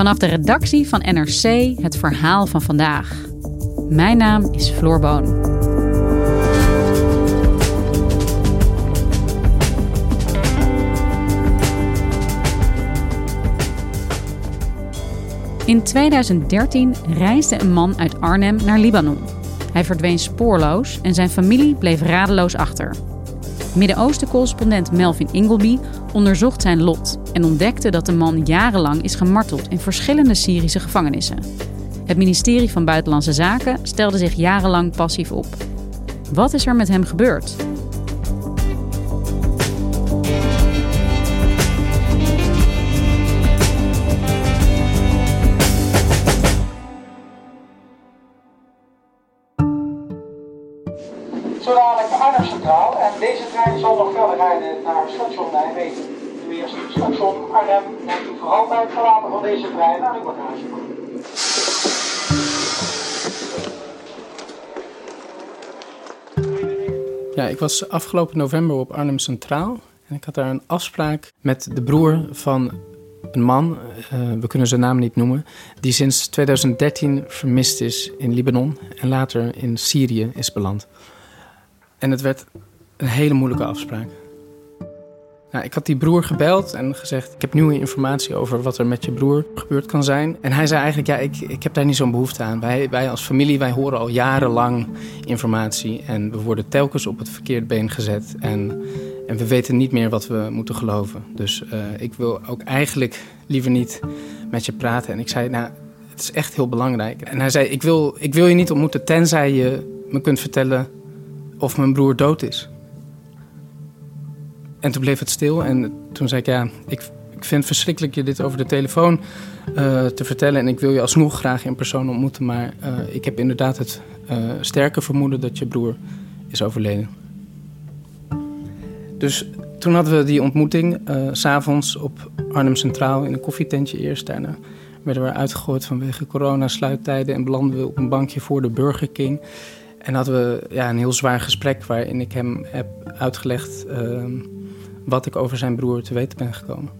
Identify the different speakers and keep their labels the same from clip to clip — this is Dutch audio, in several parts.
Speaker 1: Vanaf de redactie van NRC het verhaal van vandaag. Mijn naam is Floor Boon. In 2013 reisde een man uit Arnhem naar Libanon. Hij verdween spoorloos en zijn familie bleef radeloos achter. Midden-Oosten-correspondent Melvin Ingleby onderzocht zijn lot en ontdekte dat de man jarenlang is gemarteld in verschillende Syrische gevangenissen. Het ministerie van Buitenlandse Zaken stelde zich jarenlang passief op. Wat is er met hem gebeurd?
Speaker 2: Naar station Nijmegen. Nu eerst station Arnhem neemt u vooral bij het verlaten van deze trein uw bagage.
Speaker 3: Ja, ik was afgelopen november op Arnhem Centraal. En ik had daar een afspraak met de broer van een man, eh, we kunnen zijn naam niet noemen, die sinds 2013 vermist is in Libanon en later in Syrië is beland. En het werd een hele moeilijke afspraak. Nou, ik had die broer gebeld en gezegd: Ik heb nieuwe informatie over wat er met je broer gebeurd kan zijn. En hij zei eigenlijk: Ja, ik, ik heb daar niet zo'n behoefte aan. Wij, wij als familie wij horen al jarenlang informatie. En we worden telkens op het verkeerde been gezet. En, en we weten niet meer wat we moeten geloven. Dus uh, ik wil ook eigenlijk liever niet met je praten. En ik zei: Nou, het is echt heel belangrijk. En hij zei: Ik wil, ik wil je niet ontmoeten tenzij je me kunt vertellen of mijn broer dood is. En toen bleef het stil en toen zei ik, ja, ik, ik vind het verschrikkelijk je dit over de telefoon uh, te vertellen. En ik wil je alsnog graag in persoon ontmoeten, maar uh, ik heb inderdaad het uh, sterke vermoeden dat je broer is overleden. Dus toen hadden we die ontmoeting, s s'avonds op Arnhem Centraal in een koffietentje eerst. Daarna werden we uitgegooid vanwege corona-sluittijden en belanden we op een bankje voor de Burger King. En hadden we ja, een heel zwaar gesprek waarin ik hem heb uitgelegd uh, wat ik over zijn broer te weten ben gekomen.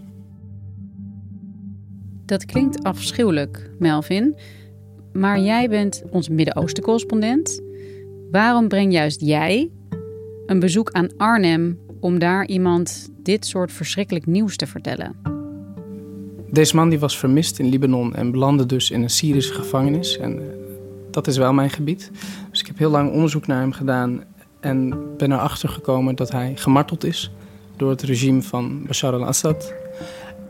Speaker 1: Dat klinkt afschuwelijk, Melvin. Maar jij bent ons Midden-Oosten-correspondent. Waarom breng juist jij een bezoek aan Arnhem om daar iemand dit soort verschrikkelijk nieuws te vertellen?
Speaker 3: Deze man die was vermist in Libanon en belandde dus in een Syrische gevangenis. En dat is wel mijn gebied. Dus ik heb heel lang onderzoek naar hem gedaan en ben erachter gekomen dat hij gemarteld is door het regime van Bashar al-Assad.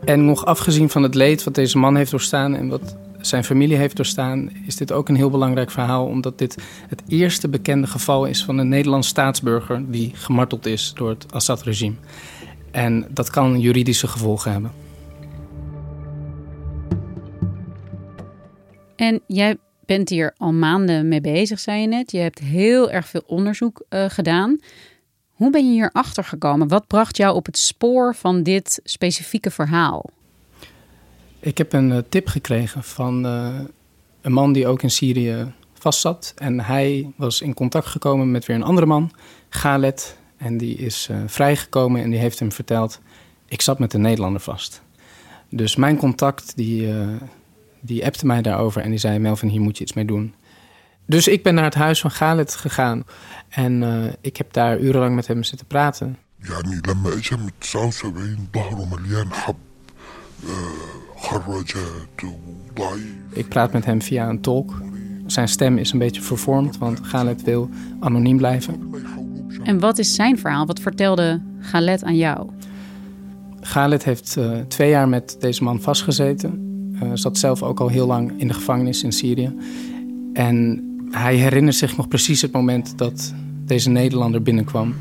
Speaker 3: En nog afgezien van het leed wat deze man heeft doorstaan en wat zijn familie heeft doorstaan, is dit ook een heel belangrijk verhaal, omdat dit het eerste bekende geval is van een Nederlands staatsburger die gemarteld is door het Assad-regime. En dat kan juridische gevolgen hebben.
Speaker 1: En jij bent hier al maanden mee bezig, zei je net. Je hebt heel erg veel onderzoek uh, gedaan. Hoe ben je hier achter gekomen? Wat bracht jou op het spoor van dit specifieke verhaal?
Speaker 3: Ik heb een uh, tip gekregen van uh, een man die ook in Syrië vastzat. En hij was in contact gekomen met weer een andere man, Galet. En die is vrijgekomen en die heeft hem verteld... ik zat met een Nederlander vast. Dus mijn contact, die, die appte mij daarover en die zei: Melvin, hier moet je iets mee doen. Dus ik ben naar het huis van Galet gegaan en uh, ik heb daar urenlang met hem zitten praten.
Speaker 4: يعني لما اجى من 79 ظهره مليان حب آه، خراجات وضعيف
Speaker 3: Ik praat met hem via een tolk. Zijn stem is een beetje vervormd, want Galet wil anoniem blijven.
Speaker 1: En wat is zijn verhaal? Wat vertelde Galet aan jou?
Speaker 3: Galet heeft uh, twee jaar met deze man vastgezeten. Uh, zat zelf ook al heel lang in de gevangenis in Syrië. En hij herinnert zich nog precies het moment dat deze Nederlander binnenkwam.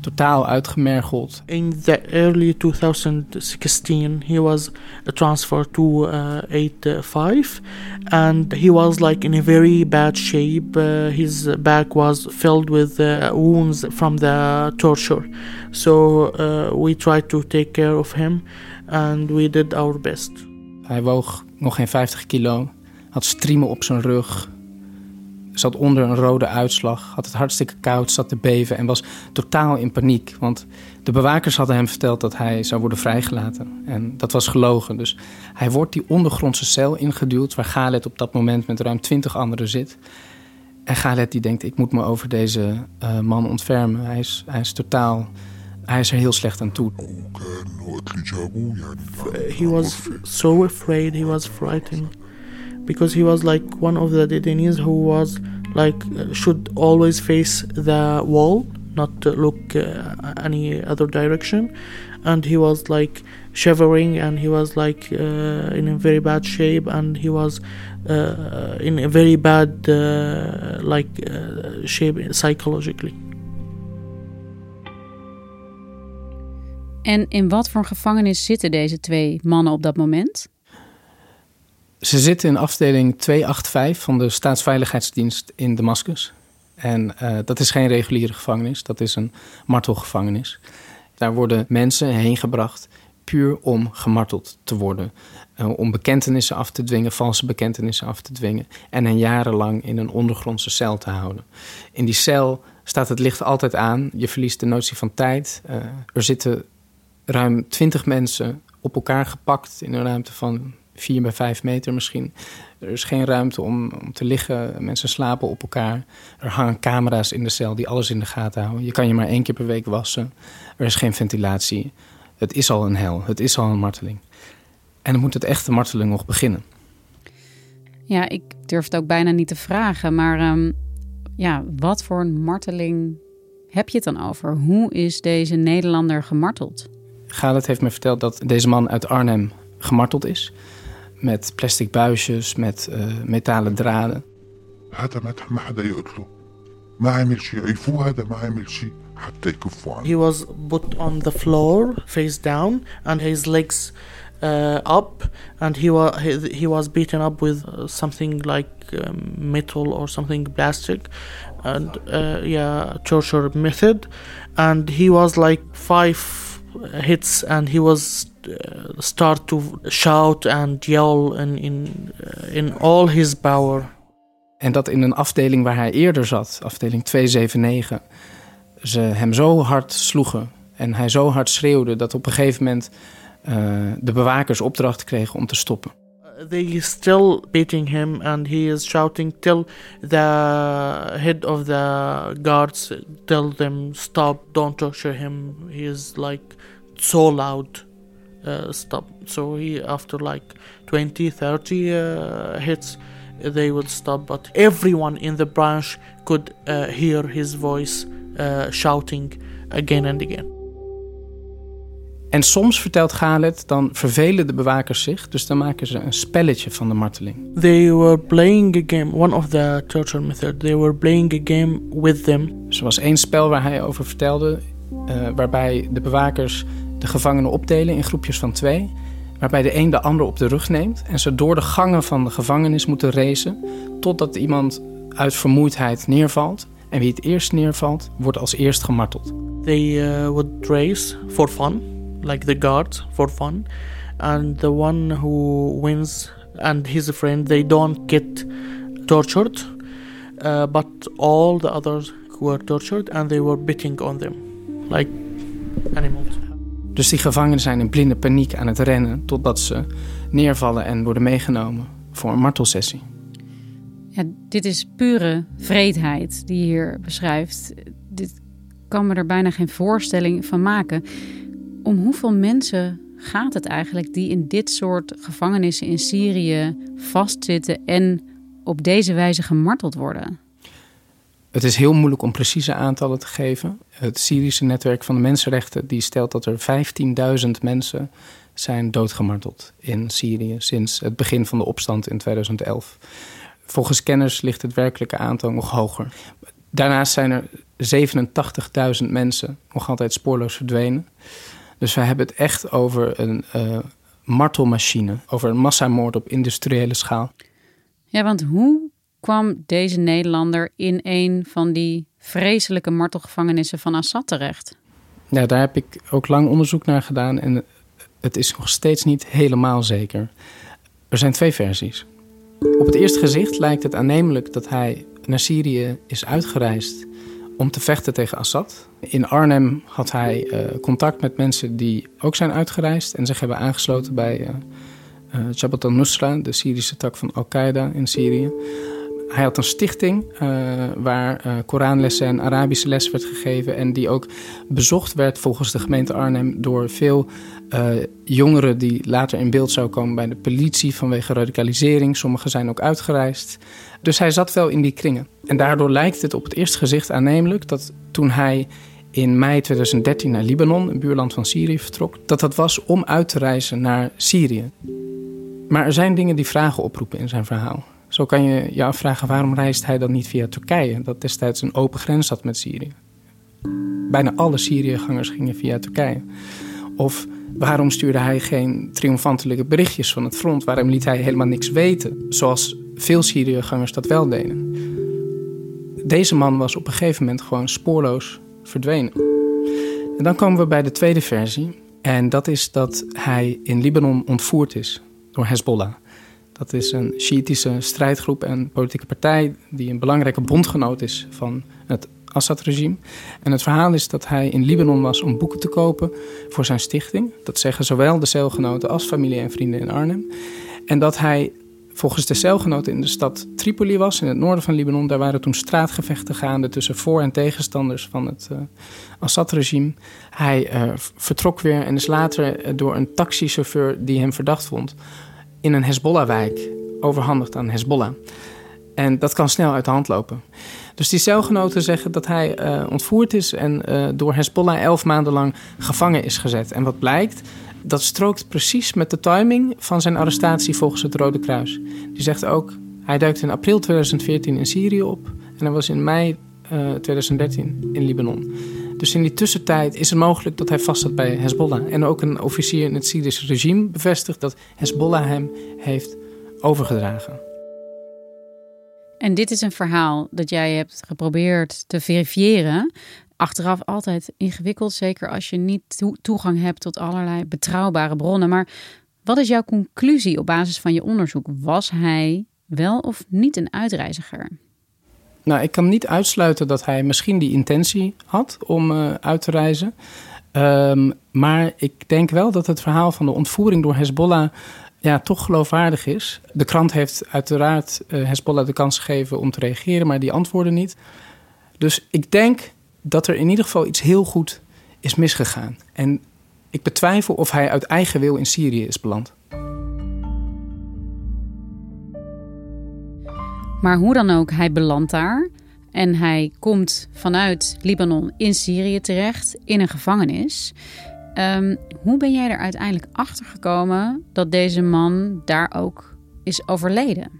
Speaker 3: Totaal uitgemergeld.
Speaker 5: In the early 2016, he was transferred to uh, 85, and he was like in a very bad shape. Uh, his back was filled with uh, wounds from the torture. So uh, we tried to take care of him, and we did our best.
Speaker 3: Hij woog nog geen 50 kilo, had striemen op zijn rug, zat onder een rode uitslag, had het hartstikke koud, zat te beven en was totaal in paniek. Want de bewakers hadden hem verteld dat hij zou worden vrijgelaten. En dat was gelogen. Dus hij wordt die ondergrondse cel ingeduwd waar Galet op dat moment met ruim twintig anderen zit. En Galet die denkt, ik moet me over deze uh, man ontfermen. Hij is, hij is totaal... Hij is er heel slecht aan toe.
Speaker 5: He was so afraid, he was frightened. Because he was like one of the detainees who was like uh, should always face the wall not look uh, any other direction and he was like shivering and he was like uh, in a very bad shape and he was uh, in a very bad uh, like uh, shape psychologically
Speaker 1: En in wat voor gevangenis zitten deze twee mannen op dat moment?
Speaker 3: Ze zitten in afdeling 285 van de Staatsveiligheidsdienst in Damascus. En uh, dat is geen reguliere gevangenis, dat is een martelgevangenis. Daar worden mensen heen gebracht puur om gemarteld te worden. Uh, om bekentenissen af te dwingen, valse bekentenissen af te dwingen. En hen jarenlang in een ondergrondse cel te houden. In die cel staat het licht altijd aan. Je verliest de notie van tijd. Uh, er zitten ruim twintig mensen op elkaar gepakt in een ruimte van 4 bij 5 meter misschien. Er is geen ruimte om, om te liggen. Mensen slapen op elkaar. Er hangen camera's in de cel die alles in de gaten houden. Je kan je maar één keer per week wassen. Er is geen ventilatie. Het is al een hel. Het is al een marteling. En dan moet het echte marteling nog beginnen.
Speaker 1: Ja, ik durf het ook bijna niet te vragen. Maar um, ja, wat voor een marteling heb je het dan over? Hoe is deze Nederlander gemarteld?
Speaker 3: Galet heeft me verteld dat deze man uit Arnhem gemarteld is met plastic buisjes, met uh, metalen draden.
Speaker 5: He was put on the floor, face down, and his legs uh, up, and he was he, he, was beaten up with uh, something like um, metal or something plastic, and uh, yeah, torture method, and he was like five hits, and he was start to shout and yell in, in, uh, in all his power.
Speaker 3: En dat in een afdeling waar hij eerder zat, afdeling 279, ze hem zo hard sloegen en hij zo hard schreeuwde dat op een gegeven moment uh, de bewakers opdracht kregen om te stoppen.
Speaker 5: They still beating him and he is shouting till the head of the guards tell them stop, don't torture him. He is like so loud. Uh, stop. So he, after like 20, 30 uh, hits, they would stop. But everyone in the branch could uh, hear his voice uh, shouting again and again.
Speaker 3: En soms vertelt Galet, dan vervelen de bewakers zich, dus dan maken ze een spelletje van de marteling.
Speaker 5: They were playing a game, one of the torture methods. They were playing a game with them.
Speaker 3: Er was één spel waar hij over vertelde, uh, waarbij de bewakers de gevangenen opdelen in groepjes van twee, waarbij de een de ander op de rug neemt en ze door de gangen van de gevangenis moeten racen totdat iemand uit vermoeidheid neervalt. En wie het eerst neervalt, wordt als eerst gemarteld.
Speaker 5: They uh, would race for fun, like the guards for fun, and the one who wins and his friend, they don't get tortured, uh, but all the others were tortured and they were beating on them, like animals.
Speaker 3: Dus die gevangenen zijn in blinde paniek aan het rennen totdat ze neervallen en worden meegenomen voor een martelsessie.
Speaker 1: Ja, dit is pure vreedheid die je hier beschrijft. Dit kan me er bijna geen voorstelling van maken. Om hoeveel mensen gaat het eigenlijk die in dit soort gevangenissen in Syrië vastzitten en op deze wijze gemarteld worden?
Speaker 3: Het is heel moeilijk om precieze aantallen te geven. Het Syrische netwerk van de mensenrechten die stelt dat er 15.000 mensen zijn doodgemarteld in Syrië sinds het begin van de opstand in 2011. Volgens kenners ligt het werkelijke aantal nog hoger. Daarnaast zijn er 87.000 mensen nog altijd spoorloos verdwenen. Dus we hebben het echt over een uh, martelmachine, over een massamoord op industriële schaal.
Speaker 1: Ja, want hoe kwam deze Nederlander in een van die vreselijke martelgevangenissen van Assad terecht?
Speaker 3: Ja, daar heb ik ook lang onderzoek naar gedaan en het is nog steeds niet helemaal zeker. Er zijn twee versies. Op het eerste gezicht lijkt het aannemelijk dat hij naar Syrië is uitgereisd om te vechten tegen Assad. In Arnhem had hij uh, contact met mensen die ook zijn uitgereisd en zich hebben aangesloten bij uh, Jabhat al-Nusra, de Syrische tak van Al-Qaeda in Syrië. Hij had een stichting waar Koranlessen en Arabische les werd gegeven en die ook bezocht werd volgens de gemeente Arnhem door veel jongeren die later in beeld zouden komen bij de politie vanwege radicalisering. Sommigen zijn ook uitgereisd. Dus hij zat wel in die kringen. En daardoor lijkt het op het eerste gezicht aannemelijk dat toen hij in mei 2013 naar Libanon, een buurland van Syrië, vertrok, dat dat was om uit te reizen naar Syrië. Maar er zijn dingen die vragen oproepen in zijn verhaal. Zo kan je je afvragen waarom reist hij dan niet via Turkije, dat destijds een open grens had met Syrië. Bijna alle Syriëgangers gingen via Turkije. Of waarom stuurde hij geen triomfantelijke berichtjes van het front? Waarom liet hij helemaal niks weten, zoals veel Syriëgangers dat wel deden? Deze man was op een gegeven moment gewoon spoorloos verdwenen. En dan komen we bij de tweede versie. En dat is dat hij in Libanon ontvoerd is door Hezbollah. Dat is een Shiïtische strijdgroep en politieke partij die een belangrijke bondgenoot is van het Assad-regime. En het verhaal is dat hij in Libanon was om boeken te kopen voor zijn stichting. Dat zeggen zowel de celgenoten als familie en vrienden in Arnhem. En dat hij volgens de celgenoten in de stad Tripoli was, in het noorden van Libanon. Daar waren toen straatgevechten gaande tussen voor- en tegenstanders van het uh, Assad-regime. Hij uh, vertrok weer en is later uh, door een taxichauffeur die hem verdacht vond... in een Hezbollah-wijk overhandigd aan Hezbollah. En dat kan snel uit de hand lopen. Dus die celgenoten zeggen dat hij ontvoerd is... en door Hezbollah elf maanden lang gevangen is gezet. En wat blijkt dat strookt precies met de timing van zijn arrestatie volgens het Rode Kruis. Die zegt ook, hij duikt in april 2014 in Syrië op en hij was in mei uh, eh, 2013 in Libanon. Dus in die tussentijd is het mogelijk dat hij vast zat bij Hezbollah. En ook een officier in het Syrische regime bevestigt dat Hezbollah hem heeft overgedragen.
Speaker 1: En dit is een verhaal dat jij hebt geprobeerd te verifiëren achteraf altijd ingewikkeld, zeker als je niet toegang hebt tot allerlei betrouwbare bronnen. Maar wat is jouw conclusie op basis van je onderzoek? Was hij wel of niet een uitreiziger?
Speaker 3: Nou, ik kan niet uitsluiten dat hij misschien die intentie had om uh, uit te reizen. Um, maar ik denk wel dat het verhaal van de ontvoering door Hezbollah ja, toch geloofwaardig is. De krant heeft uiteraard uh, Hezbollah de kans gegeven om te reageren, maar die antwoorden niet. Dus ik denk dat er in ieder geval iets heel goed is misgegaan. En ik betwijfel of hij uit eigen wil in Syrië is beland.
Speaker 1: Maar hoe dan ook, hij belandt daar. En hij komt vanuit Libanon in Syrië terecht, in een gevangenis. Um, hoe ben jij er uiteindelijk achter gekomen dat deze man daar ook is overleden?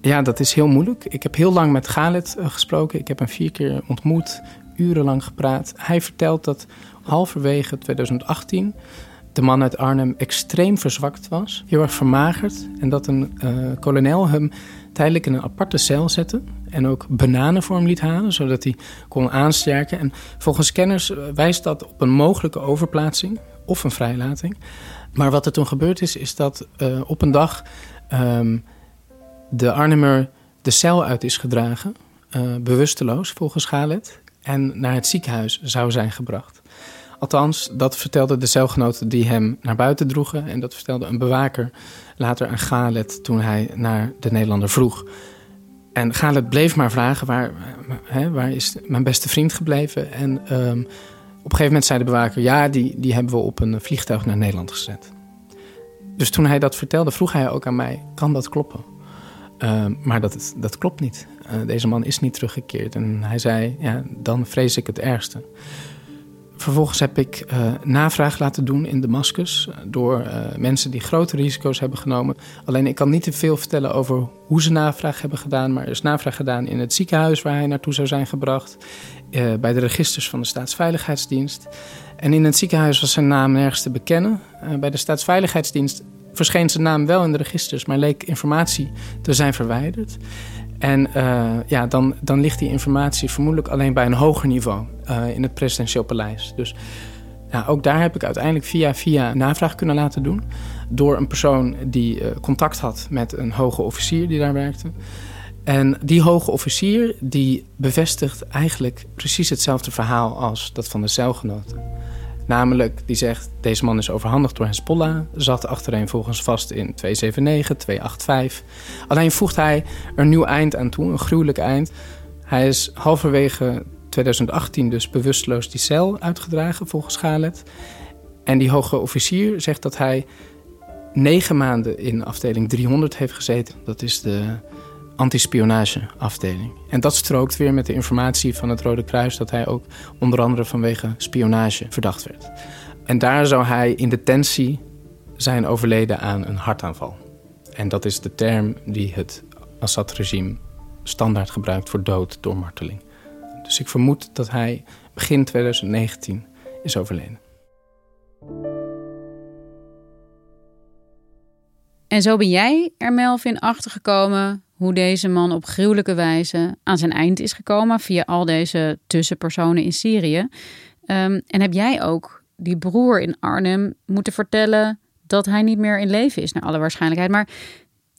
Speaker 3: Ja, dat is heel moeilijk. Ik heb heel lang met Galit uh, gesproken. Ik heb hem vier keer ontmoet, urenlang gepraat. Hij vertelt dat halverwege 2018 de man uit Arnhem extreem verzwakt was, heel erg vermagerd. En dat een uh, kolonel hem tijdelijk in een aparte cel zette. En ook bananen voor hem liet halen, zodat hij kon aansterken. En volgens kenners eh, wijst dat op een mogelijke overplaatsing of een vrijlating. Maar wat er toen gebeurd is, is dat uh, op een dag um, de Arnhemmer de cel uit is gedragen, bewusteloos volgens Galet, en naar het ziekenhuis zou zijn gebracht. Althans, dat vertelde de celgenoten die hem naar buiten droegen en dat vertelde een bewaker later aan Galet toen hij naar de Nederlander vroeg. En Galet bleef maar vragen, waar, hè, waar is mijn beste vriend gebleven? En ehm, op een gegeven moment zei de bewaker... ja, die, die hebben we op een vliegtuig naar Nederland gezet. Dus toen hij dat vertelde, vroeg hij ook aan mij... kan dat kloppen? Ehm, maar dat, dat klopt niet. Uh, deze man is niet teruggekeerd. En hij zei, ja, dan vrees ik het ergste. Vervolgens heb ik uh, navraag laten doen in Damascus door uh, mensen die grote risico's hebben genomen. Alleen ik kan niet te veel vertellen over hoe ze navraag hebben gedaan, maar er is navraag gedaan in het ziekenhuis waar hij naartoe zou zijn gebracht, bij de registers van de Staatsveiligheidsdienst. En in het ziekenhuis was zijn naam nergens te bekennen. bij de Staatsveiligheidsdienst verscheen zijn naam wel in de registers, maar leek informatie te zijn verwijderd. En uh, ja, dan, dan ligt die informatie vermoedelijk alleen bij een hoger niveau uh, in het presidentieel paleis. Dus ja, ook daar heb ik uiteindelijk via via navraag kunnen laten doen. Door een persoon die uh, contact had met een hoge officier die daar werkte. En die hoge officier die bevestigt eigenlijk precies hetzelfde verhaal als dat van de celgenoten. Namelijk, die zegt, deze man is overhandigd door Hezbollah... zat achtereenvolgens vast in 279, 285. Alleen voegt hij er een nieuw eind aan toe, een gruwelijk eind. Hij is halverwege 2018 dus bewusteloos die cel uitgedragen, volgens Galet. En die hoge officier zegt dat hij negen maanden in afdeling 300 heeft gezeten. Dat is de antispionageafdeling. En dat strookt weer met de informatie van het Rode Kruis dat hij ook onder andere vanwege spionage verdacht werd. En daar zou hij in detentie zijn overleden aan een hartaanval. En dat is de term die het Assad-regime standaard gebruikt voor dood door marteling. Dus ik vermoed dat hij begin 2019 is overleden.
Speaker 1: En zo ben jij er, Melvin, achtergekomen hoe deze man op gruwelijke wijze aan zijn eind is gekomen via al deze tussenpersonen in Syrië. Um, en heb jij ook die broer in Arnhem moeten vertellen dat hij niet meer in leven is, naar alle waarschijnlijkheid. Maar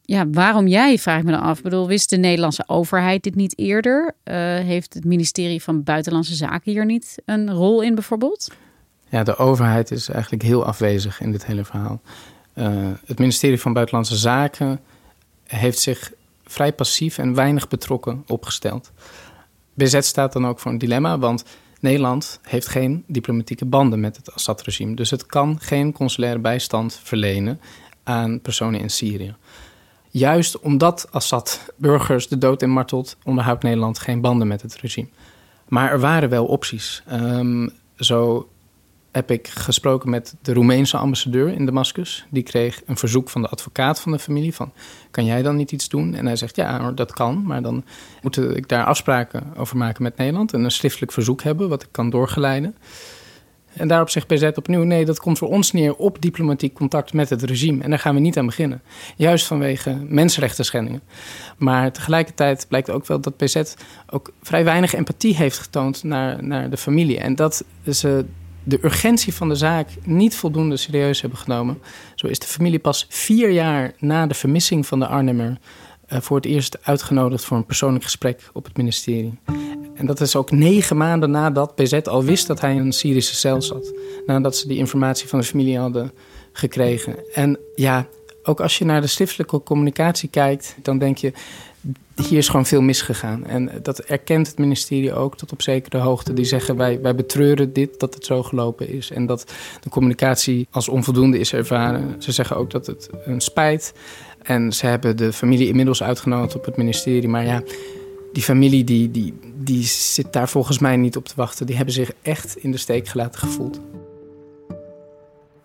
Speaker 1: ja, waarom jij, vraag ik me dan af. Ik bedoel, wist de Nederlandse overheid dit niet eerder? Uh, heeft het ministerie van Buitenlandse Zaken hier niet een rol in bijvoorbeeld?
Speaker 3: Ja, de overheid is eigenlijk heel afwezig in dit hele verhaal. Uh, het ministerie van Buitenlandse Zaken heeft zich vrij passief en weinig betrokken opgesteld. BZ staat dan ook voor een dilemma, want Nederland heeft geen diplomatieke banden met het Assad-regime. Dus het kan geen consulaire bijstand verlenen aan personen in Syrië. Juist omdat Assad burgers de dood inmartelt, onderhoudt Nederland geen banden met het regime. Maar er waren wel opties. Um, zo heb ik gesproken met de Roemeense ambassadeur in Damascus. Die kreeg een verzoek van de advocaat van de familie van... kan jij dan niet iets doen? En hij zegt, ja, dat kan, maar dan moet ik daar afspraken over maken met Nederland... en een schriftelijk verzoek hebben wat ik kan doorgeleiden. En daarop zegt BZ opnieuw, nee, dat komt voor ons neer op diplomatiek contact met het regime. En daar gaan we niet aan beginnen. Juist vanwege mensenrechten schendingen. Maar tegelijkertijd blijkt ook wel dat BZ ook vrij weinig empathie heeft getoond naar, naar de familie. En dat ze de urgentie van de zaak niet voldoende serieus hebben genomen. Zo is de familie pas vier jaar na de vermissing van de Arnhemmer uh, voor het eerst uitgenodigd voor een persoonlijk gesprek op het ministerie. En dat is ook negen maanden nadat BZ al wist dat hij in een Syrische cel zat. Nadat ze die informatie van de familie hadden gekregen. En ja, ook als je naar de schriftelijke communicatie kijkt, dan denk je hier is gewoon veel misgegaan. En dat erkent het ministerie ook tot op zekere hoogte. Die zeggen wij, wij betreuren dit, dat het zo gelopen is. En dat de communicatie als onvoldoende is ervaren. Ze zeggen ook dat het een spijt. En ze hebben de familie inmiddels uitgenodigd op het ministerie. Maar ja, die familie die, die, die zit daar volgens mij niet op te wachten. Die hebben zich echt in de steek gelaten gevoeld.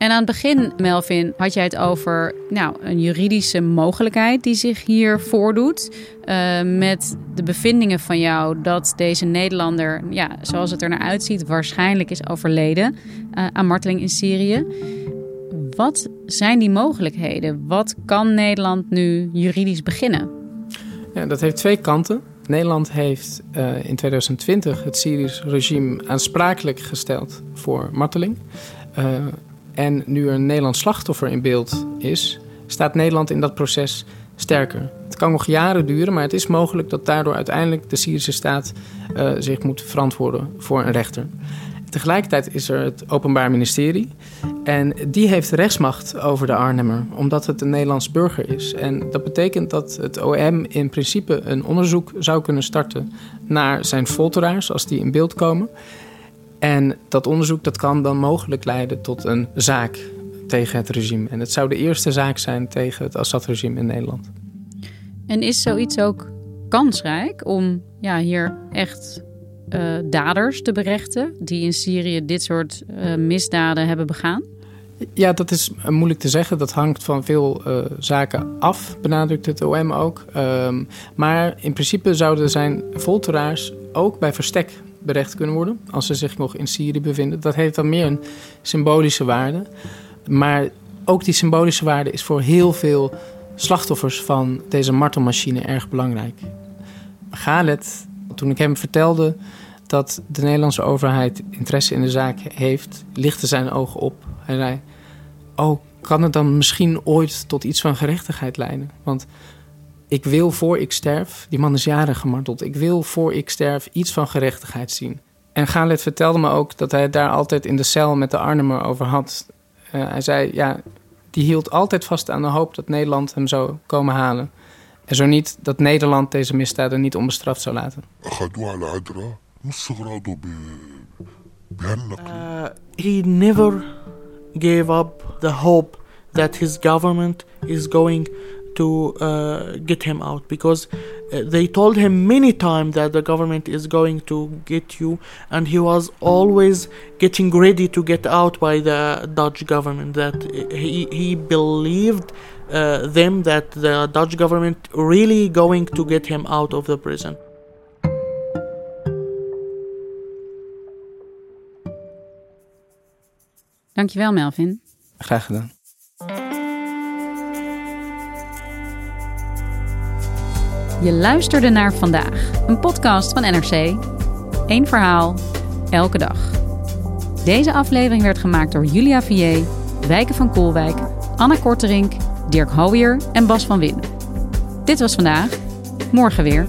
Speaker 1: En aan het begin, Melvin, had jij het over nou, een juridische mogelijkheid die zich hier voordoet. Uh, met de bevindingen van jou dat deze Nederlander, ja, zoals het er naar uitziet, waarschijnlijk is overleden uh, aan marteling in Syrië. Wat zijn die mogelijkheden? Wat kan Nederland nu juridisch beginnen?
Speaker 3: Ja, dat heeft twee kanten. Nederland heeft uh, in 2020 het Syrisch regime aansprakelijk gesteld voor marteling en nu er een Nederlands slachtoffer in beeld is, staat Nederland in dat proces sterker. Het kan nog jaren duren, maar het is mogelijk dat daardoor uiteindelijk de Syrische staat uh, zich moet verantwoorden voor een rechter. Tegelijkertijd is er het Openbaar Ministerie En die heeft rechtsmacht over de Arnhemmer, omdat het een Nederlands burger is. En dat betekent dat het OM in principe een onderzoek zou kunnen starten naar zijn folteraars als die in beeld komen. En dat onderzoek dat kan dan mogelijk leiden tot een zaak tegen het regime. En het zou de eerste zaak zijn tegen het Assad-regime in Nederland.
Speaker 1: En is zoiets ook kansrijk om ja, hier echt uh, daders te berechten die in Syrië dit soort uh, misdaden hebben begaan?
Speaker 3: Ja, dat is moeilijk te zeggen. Dat hangt van veel uh, zaken af, benadrukt het OM ook. Um, maar in principe zouden zijn folteraars ook bij verstek berecht kunnen worden als ze zich nog in Syrië bevinden. Dat heeft dan meer een symbolische waarde. Maar ook die symbolische waarde is voor heel veel slachtoffers van deze martelmachine erg belangrijk. Galet, toen ik hem vertelde dat de Nederlandse overheid interesse in de zaak heeft, lichtte zijn ogen op. Hij zei: Oh, kan het dan misschien ooit tot iets van gerechtigheid leiden? Want ik wil voor ik sterf, die man is jaren gemarteld, ik wil voor ik sterf iets van gerechtigheid zien. En Galet vertelde me ook dat hij het daar altijd in de cel met de Arnhemer over had. Uh, hij zei, ja, die hield altijd vast aan de hoop dat Nederland hem zou komen halen. En zo niet dat Nederland deze misdaden niet onbestraft zou laten.
Speaker 5: Uh, he never gave up the hope that his government is going to uh, get him out because uh, they told him many times that the government is going to get you and he was always getting ready to get out by the Dutch government that he, he believed uh, them that the Dutch government really going to get him out of the prison
Speaker 1: Dankjewel Melvin.
Speaker 3: Graag gedaan.
Speaker 1: Je luisterde naar vandaag, een podcast van NRC. Eén verhaal, elke dag. Deze aflevering werd gemaakt door Julia Vier, Wijken van Koolwijk, Anna Korterink, Dirk Hooier en Bas van Win. Dit was vandaag, morgen weer.